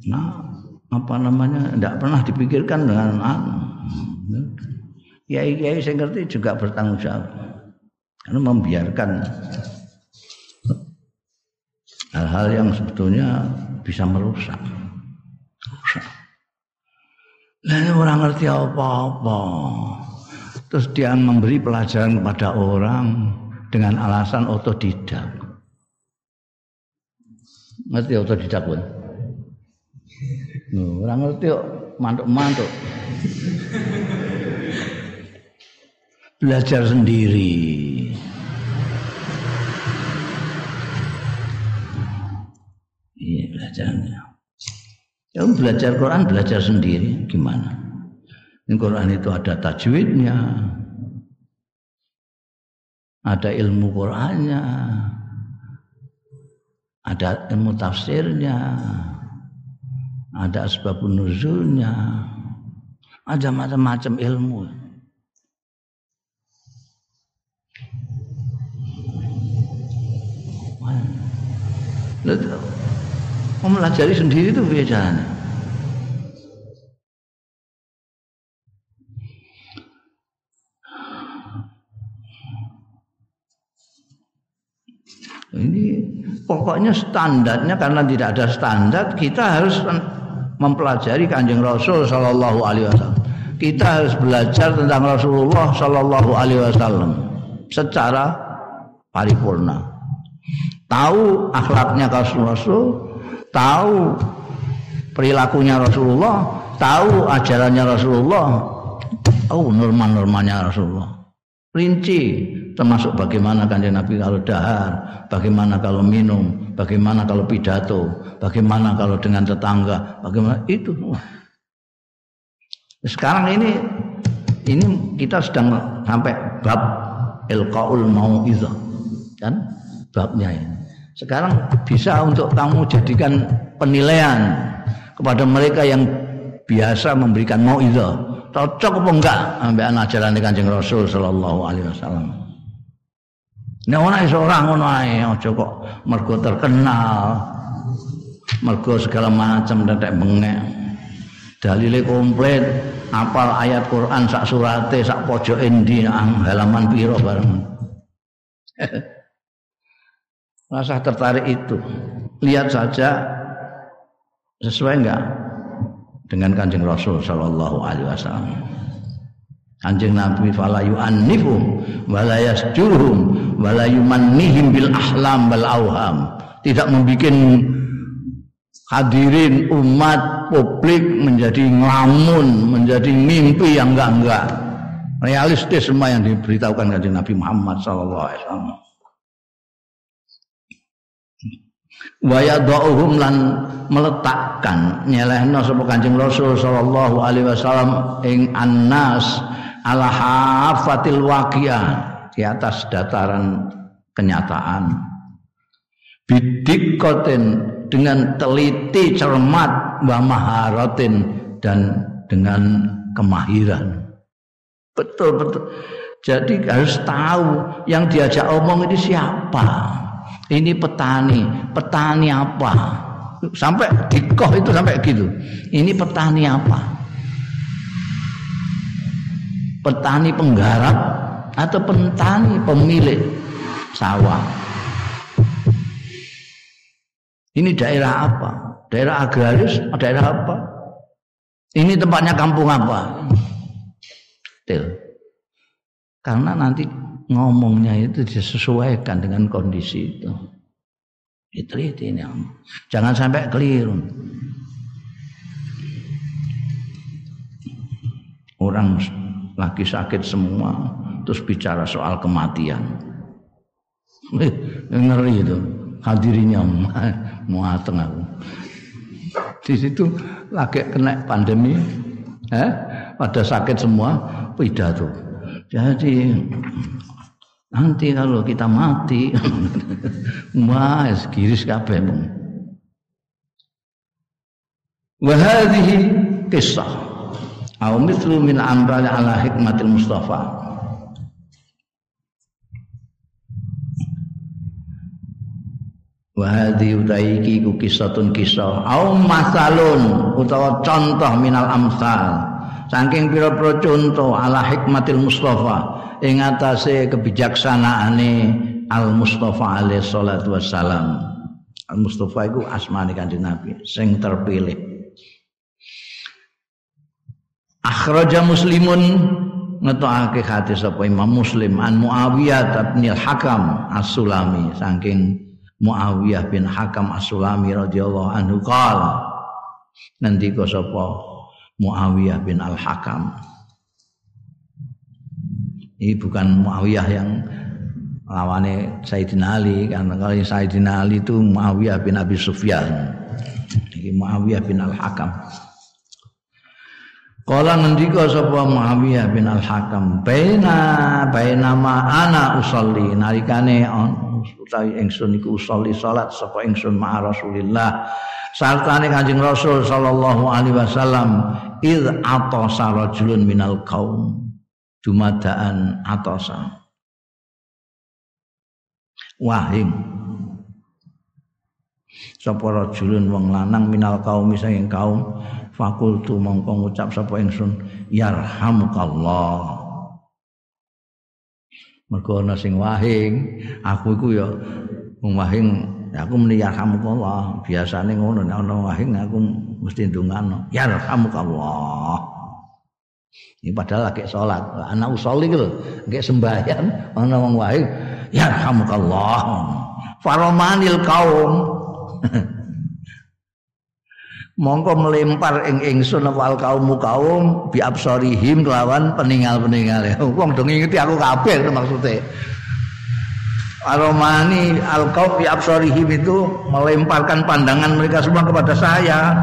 Nah, apa namanya? Tidak pernah dipikirkan dengan anu. Kiai-kiai saya ngerti juga bertanggung jawab. Karena membiarkan hal-hal yang sebetulnya bisa. Merusak. Nah, orang ngerti apa-apa. Terus dia memberi pelajaran kepada orang dengan alasan otodidak. Ngerti otodidak pun? Orang ngerti kok mantuk-mantuk. Belajar sendiri. Iya belajarnya. Ya belajar Quran belajar sendiri gimana? Ini Quran itu ada tajwidnya, ada ilmu Qur'annya, ada ilmu tafsirnya, ada sebab nuzulnya, ada macam-macam ilmu. Mau melajari sendiri itu biasanya. Ini pokoknya standarnya karena tidak ada standar kita harus mempelajari kanjeng Rasul Shallallahu Alaihi Wasallam. kita harus belajar tentang Rasulullah Shallallahu Alaihi Wasallam secara paripurna. Tahu akhlaknya Rasul, tahu perilakunya Rasulullah, tahu ajarannya Rasulullah, tahu norma-normanya Rasulullah. Rinci termasuk bagaimana kanjeng Nabi kalau dahar, bagaimana kalau minum, bagaimana kalau pidato, bagaimana kalau dengan tetangga, bagaimana itu. Sekarang ini ini kita sedang sampai bab ilqaul mauizah kan babnya ini. Sekarang bisa untuk kamu jadikan penilaian kepada mereka yang biasa memberikan mauizah. Cocok apa enggak ambil ajaran Kanjeng Rasul sallallahu alaihi wasallam. Nek ora iso ora ngono ae, kok mergo terkenal. Mergo segala macam tetek bengek. Dalile komplit, apal ayat Quran sak surate, sak pojok endi halaman piro bareng. Rasa tertarik itu. Lihat saja sesuai enggak dengan Kanjeng Rasul sallallahu alaihi wasallam. Kanjeng Nabi fala yu'annifum wala yasjuruhum wala yumannihim bil ahlam bal auham. Tidak membuat hadirin umat publik menjadi ngelamun, menjadi mimpi yang enggak-enggak. Realistis semua yang diberitahukan kanjeng Nabi Muhammad sallallahu alaihi wasallam. Waya do'uhum lan meletakkan nyelehno sapa Kanjeng Rasul sallallahu alaihi wasallam ing annas ala hafatil waqiah di atas dataran kenyataan. Bidikotin dengan teliti cermat wa maharatin dan dengan kemahiran. Betul betul. Jadi harus tahu yang diajak omong ini siapa ini petani, petani apa? Sampai dikoh itu sampai gitu. Ini petani apa? Petani penggarap atau petani pemilik sawah? Ini daerah apa? Daerah agraris, daerah apa? Ini tempatnya kampung apa? Karena nanti ngomongnya itu disesuaikan dengan kondisi itu. Diteliti ini. Jangan sampai keliru. Orang lagi sakit semua terus bicara soal kematian. Eh, ngeri itu hadirinya muateng aku. Di situ lagi kena pandemi, eh, pada sakit semua pidato. Jadi Nanti kalau kita mati, mas kiris kabeh mung. Wa hadhihi kisah au mithlu min amral ala hikmatil mustafa. Wa hadhihi utaiki ku kisah au masalun utawa contoh minal amsal. Saking pira-pira contoh ala hikmatil mustafa ing atase kebijaksanaane Al Mustafa alaihi salatu wassalam. Al Mustafa iku asmane Kanjeng Nabi sing terpilih. Akhraja Muslimun ngetokake hadis sapa Imam Muslim an Muawiyah bin Hakam As-Sulami saking Muawiyah bin Hakam As-Sulami radhiyallahu anhu qala ngendika sapa Muawiyah bin Al-Hakam ini bukan Muawiyah yang lawannya Sayyidina Ali karena kalau Sayyidina Ali itu Muawiyah bin Abi Sufyan. Ini Muawiyah bin Al-Hakam. Kala ngendika sapa Muawiyah bin Al-Hakam baina baina ma ana usolli nalikane utawi ingsun iku usolli salat sapa ingsun ma Rasulillah. Sartane Kanjeng Rasul sallallahu alaihi wasallam id atasa rajulun minal qaum dumadaan atosa. Wahing sapa rajulun wong lanang minal kaum saking kaum fakultu mongko ngucap sapa ingsun yarhamukallah. Mergo ana sing wahing aku iku ya wong wahing aku muni yarhamukallah. Biasane ngono nek ana wahing aku mesti ndongano yarhamukallah Ini padahal lagi sholat. Anak usoli gitu. Kayak sembahyang. Mana wong wae. Ya Allah. Faromanil kaum. Mongko melempar ing ingsun wal kaum kaum bi absorihim kelawan peninggal-peninggal. Wong dong ngingeti aku kabeh maksudnya. Aromani al kaum bi absorihim itu melemparkan pandangan mereka semua kepada saya.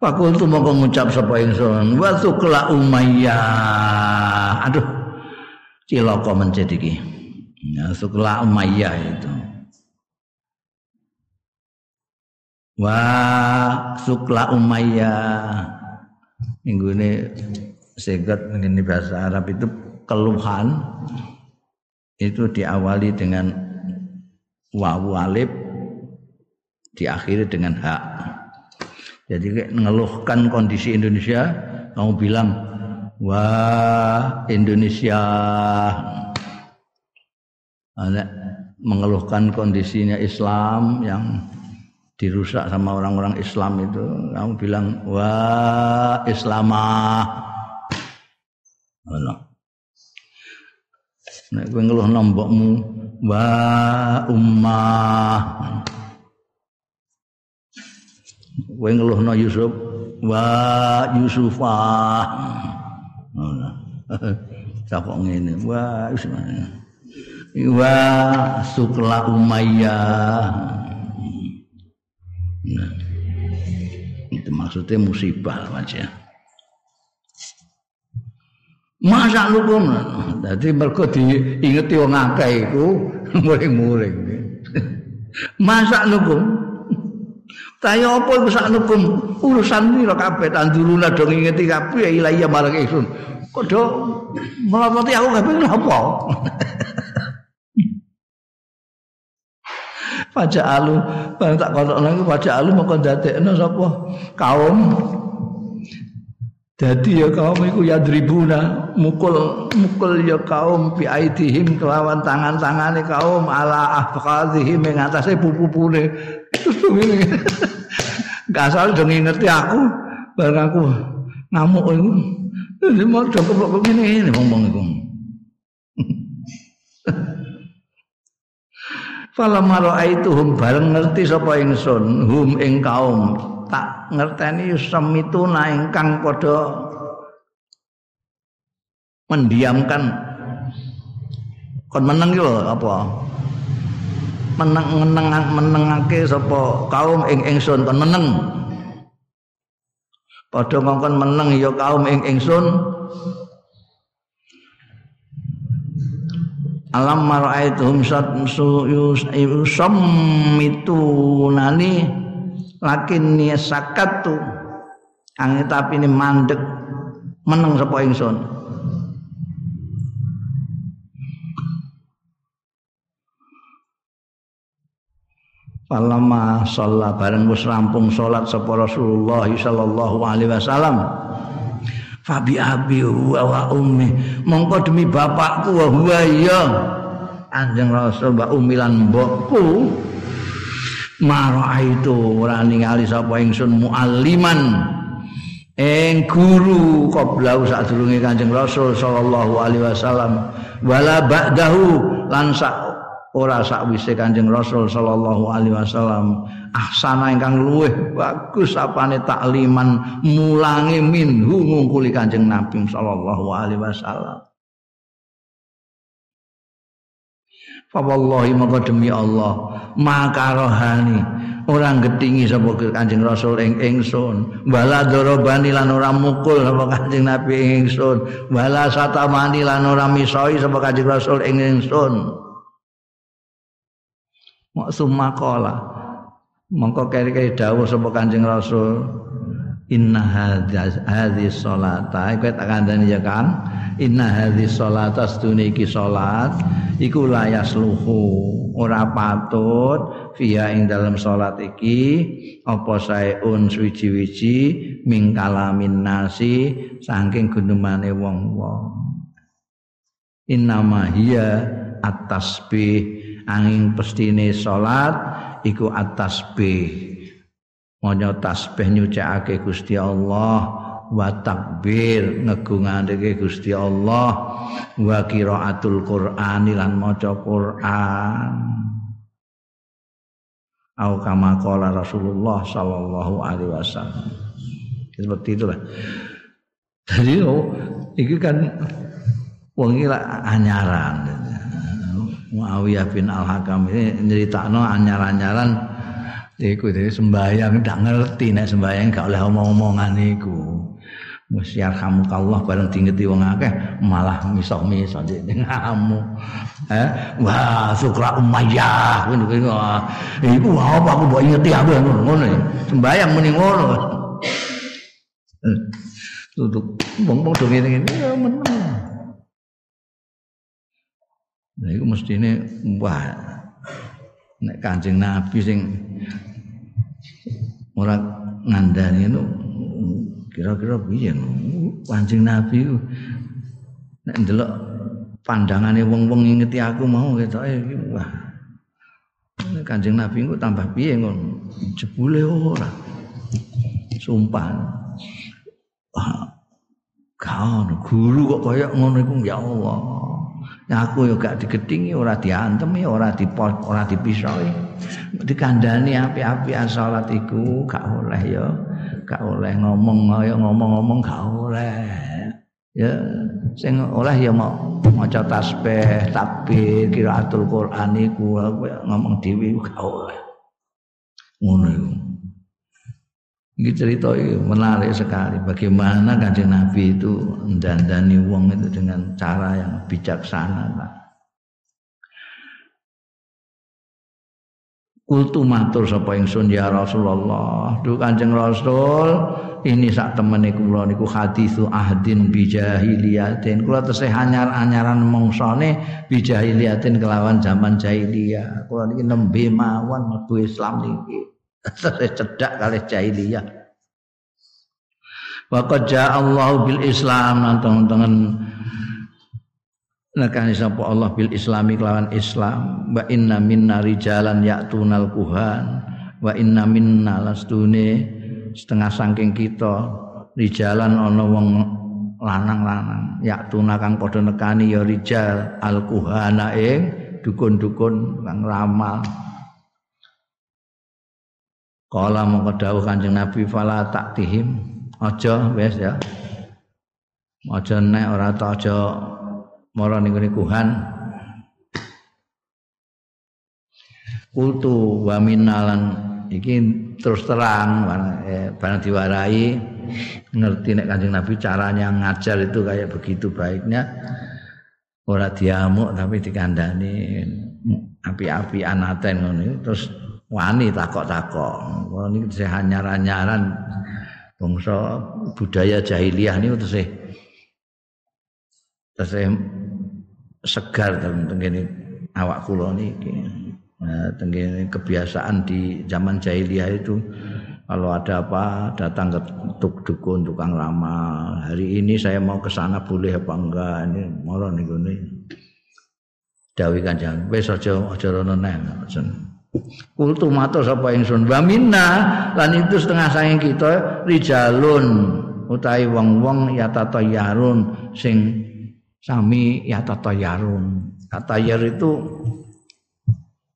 Fakultu mongko ngucap sapa ingsun wa tukla umayyah. Aduh. Cilaka mencet iki. Ya, tukla umayyah itu. Wa sukla umayyah. Minggu ini segat ini bahasa Arab itu keluhan itu diawali dengan wawu alif diakhiri dengan hak jadi mengeluhkan kondisi Indonesia, kamu bilang, wah Indonesia. Mengeluhkan kondisinya Islam yang dirusak sama orang-orang Islam itu, kamu bilang, wah Islamah. Nek ngeluh nombokmu, wah ummah kowe ngeluhno Yusuf? Wa Yusufa. Kok ngene? Wa wa sukla umayyah. Nah, itu maksudnya musibah aja Masa lukum Jadi mereka diingeti wong akeh iku muring-muring. Masa lukum Tanya apa iku sak hukum urusan pira kabeh tanduruna do ngingeti kabeh ilahi marang ingsun. Kok do melototi aku kabeh napa? Pajak alu, barang tak kotok lagi pajak alu mau kondadekno sapa kaum jadi ya kaum iku yadribuna mukul mukul ya kaum bi aidihim kelawan tangan-tangane kaum ala ahqadhihim ing atase pupu-pupune. Gak asal dong ngerti aku bareng aku ngamuk iku. Ini mau coba kok ngene ngene ngomong iku. Fala hum bareng ngerti sapa ingsun hum ing kaum tak ngerteni semituna ingkang padha mendiamkan kon meneng apa meneng meneng menengake sapa kaum ing ingsun kon meneng. Padha ngongkon meneng ya kaum ing ingsun. Alam maraituhum satsu yusam nani lakin ni sakat tu angin tapi ini mandek meneng sapa ingsun Palama sholat bareng wis rampung sholat sapa Rasulullah sallallahu alaihi wasallam. Fabi abi wa wa ummi mongko demi bapakku wa huwa ya Anjing Rasul mbak umilan mbokku. Mara itu ora ningali sapa ingsun mualliman. Ing guru qabla sadurunge Kanjeng Rasul sallallahu alaihi wasallam. Wala ba'dahu lan sak ora sakwise Kanjeng Rasul sallallahu alaihi wasallam ahsana ingkang luweh bagus apane takliman mulangi minhu ngungkuli Kanjeng Nabi sallallahu alaihi wasallam. Fawallahi maka demi Allah maka rohani orang getingi sapa Kanjeng Rasul ing ingsun. Wala darabani lan ora mukul sapa Kanjeng Nabi ingsun. Wala satamani lan ora misoi sapa Kanjeng Rasul ing ingsun Maksum makola mongko keri-keri dawuh sapa Kanjeng Rasul. Inna hadhihi sholata. Iku tak kandhani ya kan inna hadhihi sholata sedune iki salat iku layas luhu ora patut via ing dalam salat iki apa saeun suwi-wiji ming kalamin nasi saking gunumane wong-wong. Innama at-tasbih angin pestine salat iku at-tasbih maca tasbih nyucikake Gusti Allah wa takbir ngegungake Gusti Allah wa qiraatul Qur'an lan maca Qur'an. Au kama qala Rasulullah sallallahu alaihi wasallam. Seperti itulah. Jadi oh, ini kan wong anyaran Muawiyah bin Al-Hakam ini nyeritakno anyar-anyaran iku sembayang ndak ngerti nek sembayang gak oleh omong-omongan iku Wis yarhamukallah bareng dingeti wong akeh malah misok-misok ngamu. Eh, wah Sukra Umayyah ngono kuwi. Iku apa aku mbok ingeti aku ngono ngono. Sembayang muni ngono. Tutup wong-wong do ngene-ngene ya meneng. Nah iku mestine wah nek Kanjeng Nabi sing ora ngandani itu kira-kira piye Kanjeng Nabi nek ndelok pandangane wong-wong ngingeti aku mau ketoke wah. Kanjeng Nabi ku tambah piye ngono? Jebule ora. Sumpah. Wah guru kok kaya ngono iku ya Allah aku yo gak digedingi ora diantemi ora dipot ora dipisoi dikandani api-api salat iku gak oleh ya gak oleh ngomong ayo ngomong-ngomong gak oleh. Ya sing oleh ya mau maca tasbih takbir qiraatul Quran iku ngomong dhewe gak oleh. Ngono iku Ini cerita menarik sekali bagaimana kanjeng Nabi itu mendandani wong itu dengan cara yang bijaksana. Kultu matur sapa ingsun ya Rasulullah. Duh Kanjeng Rasul, ini sak temene kula niku hadisu ahdin bijahiliyatin. Kula tesih anyar-anyaran mongsane bijahiliyatin kelawan zaman jahiliyah. Kula niki nembe mawon mlebu Islam niki. Cedak kali jahiliyah. Waqad Allah bil Islam nonton-nonton nekani sapa Allah bil Islami kelawan Islam. Wa inna minna rijalan ya'tunal kuhan wa inna minna lastune setengah saking kita rijalan ana wong lanang-lanang. Yaktuna kang padha nekani ya rijal al kuhana ing dukun-dukun kang ramal Kala mongko dawuh Kanjeng Nabi fala taktihim aja wis ya. Aja nek ora tak aja mara ning kuhan. Kultu wa minalan iki terus terang eh, barang diwarai ngerti nek Kanjeng Nabi caranya ngajar itu kayak begitu baiknya ora diamuk tapi dikandani api-api anaten ngono terus wani takok-takok. Kalau ini saya hanyar-hanyaran. Bangsa budaya jahiliyah ini terus terus segar tentang awak kulo ini. Nah, tentang kebiasaan di zaman jahiliyah itu kalau ada apa datang ke tuk dukun tukang ramal. Hari ini saya mau ke sana boleh apa enggak? Ini mau nih dawi jangan besok aja aja rono Kultu matur sapa ingsun wa minna lan itu setengah saking kita rijalun utawi wong-wong ya yarun sing sami ya yarun. Tatayar itu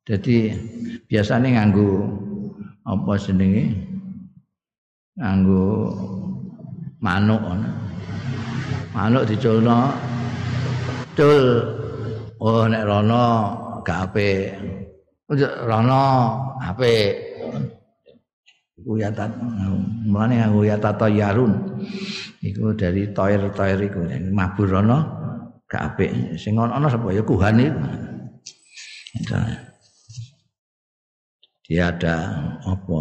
jadi biasanya nganggu apa jenenge? Nganggu manuk manuk diculno cul. Oh nek rono gak apik rono apik iku ya tat mulane nganggo ya tata yarun. Iku dari toir-toir iku mabur rono gak apik. Sing ono sapa? Ya kuhan iku. Dia ada apa?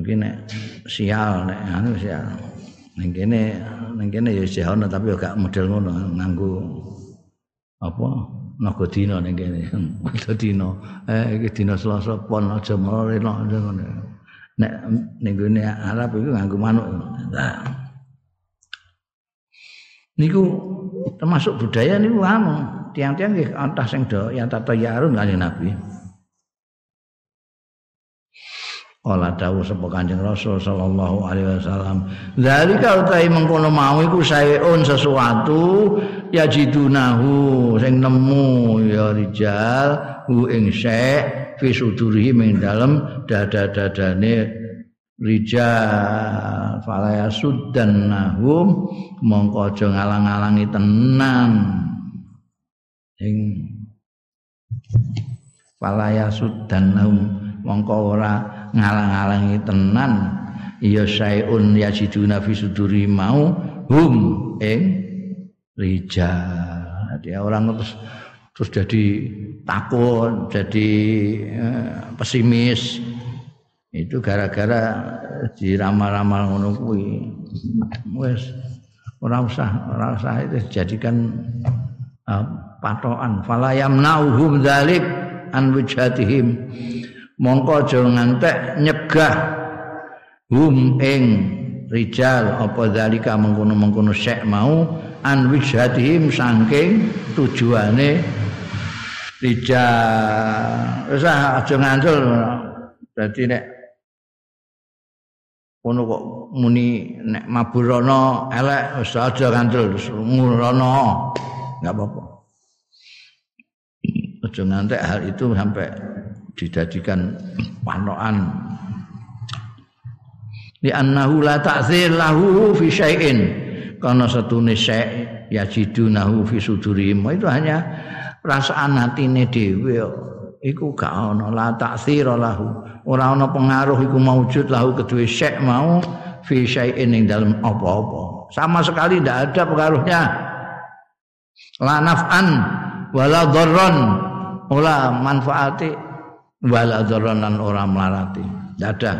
Mungkin nek sial nek anu sial. Ning kene ning kene ya sial tapi gak model ngono nganggo apa naga dina ning kene. Naga dina. Eh iki dina Selasa pon aja mrene ngono. Nek ning gone Arab iku nganggo manuk. Nah. Niku termasuk budaya niku anu, tiang-tiang nggih antah sing do yang tata yarun kanjeng Nabi. Kala dawuh sapa Kanjeng Rasul sallallahu alaihi wasallam, "Dzalika utai mengkono mau iku saeun sesuatu yajidunahu sing nemu ya rijal hu ing syek fi sudurihi ing dalem dada-dadane rijal. Falaya sudan nahum mongko aja ngalang-alangi tenan. Ing falaya sudan nahum mongko ora ngalang-alangi tenan ya sayun yajiduna fi suduri mau hum ing rijal. Dia orang terus terus jadi takut jadi eh, pesimis. Itu gara-gara diramal-ramal ngono kuwi. Wis ora usah ora usah itu jadikan uh, patokan. Fala yamnauhum dzalik an wujhatihim mongko aja ngantek nyegah hum ing rijal apa zalika mengkono-mengkono syek mau an wijhatihim saking tujuane rijal. Wis ah, aja ngandel dadi nek ono kok muni nek maburono elek wis aja ngandel ngurono enggak apa-apa. Aja ngantek hal itu sampai dijadikan panokan. Di annahu la ta'zir lahu fi syai'in. Karena satune syai' yajidunahu fi sudurihim. Itu hanya perasaan hatine dhewe iku gak ana la ta'zir lahu. Ora ana pengaruh iku maujud lahu kedue syai' mau fi syai'in ing dalam apa-apa. Sama sekali tidak ada pengaruhnya. La naf'an wala dharran. Ora manfaati wala dzaranan orang melarati. Tidak ada.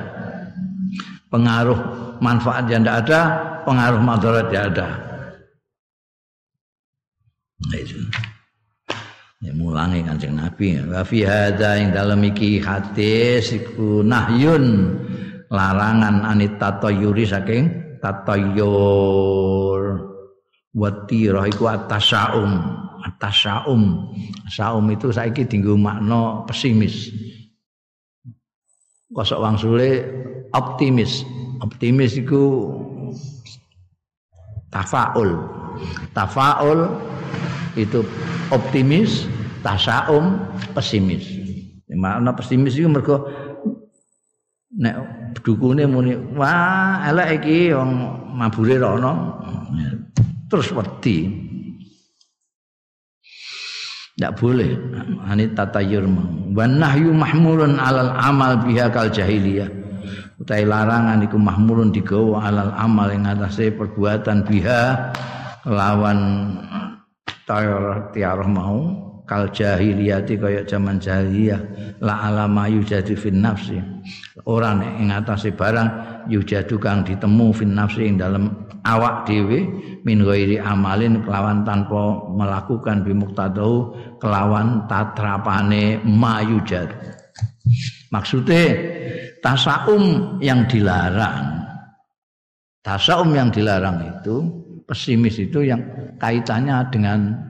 Pengaruh manfaat yang tidak ada, pengaruh madarat yang ada. Nah, itu. Ya mulangi Kanjeng Nabi. Wa fi hadza ing dalem iki hadis iku nahyun larangan anit tatayyuri saking tatayyur. Wa tirah iku atasaum. Atasaum. Saum. Itu saiki dinggo makna pesimis. Kosok wangsule optimis. Optimis itu tafaul. Tafaul itu optimis tasaum pesimis. Makna pesimis itu mergo nek dukune muni wah elek iki wong mabure rono terus wedi tidak boleh. Ini tatayur Wan nahyu mahmulun alal amal biha kal jahiliyah. Utai larangan iku mahmulun digawa alal amal yang atasnya perbuatan biha lawan tiarah mau kal jahiliyati kaya zaman jahiliyah. La alama yujadu fin nafsi. Orang yang atasnya barang yujadu kang ditemu fin nafsi yang dalam awak dhewe min ghairi amalin kelawan tanpa melakukan bimuktadau kelawan tatrapane mayujad maksudnya tasaum yang dilarang. Tasaum yang dilarang itu pesimis itu yang kaitannya dengan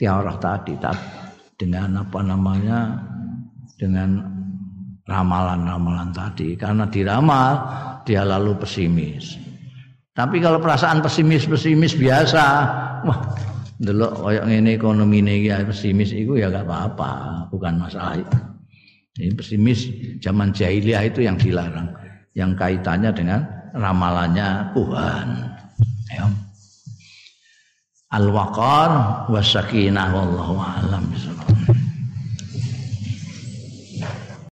tiarah tadi dengan apa namanya dengan ramalan-ramalan tadi karena diramal dia lalu pesimis tapi kalau perasaan pesimis-pesimis biasa, wah, delok kayak ngene ekonomi ini ya pesimis itu ya gak apa-apa, bukan masalah. Ini pesimis zaman jahiliyah itu yang dilarang, yang kaitannya dengan ramalannya Tuhan. Ya. al-waqar wa sakinah wallahu a'lam. bishawab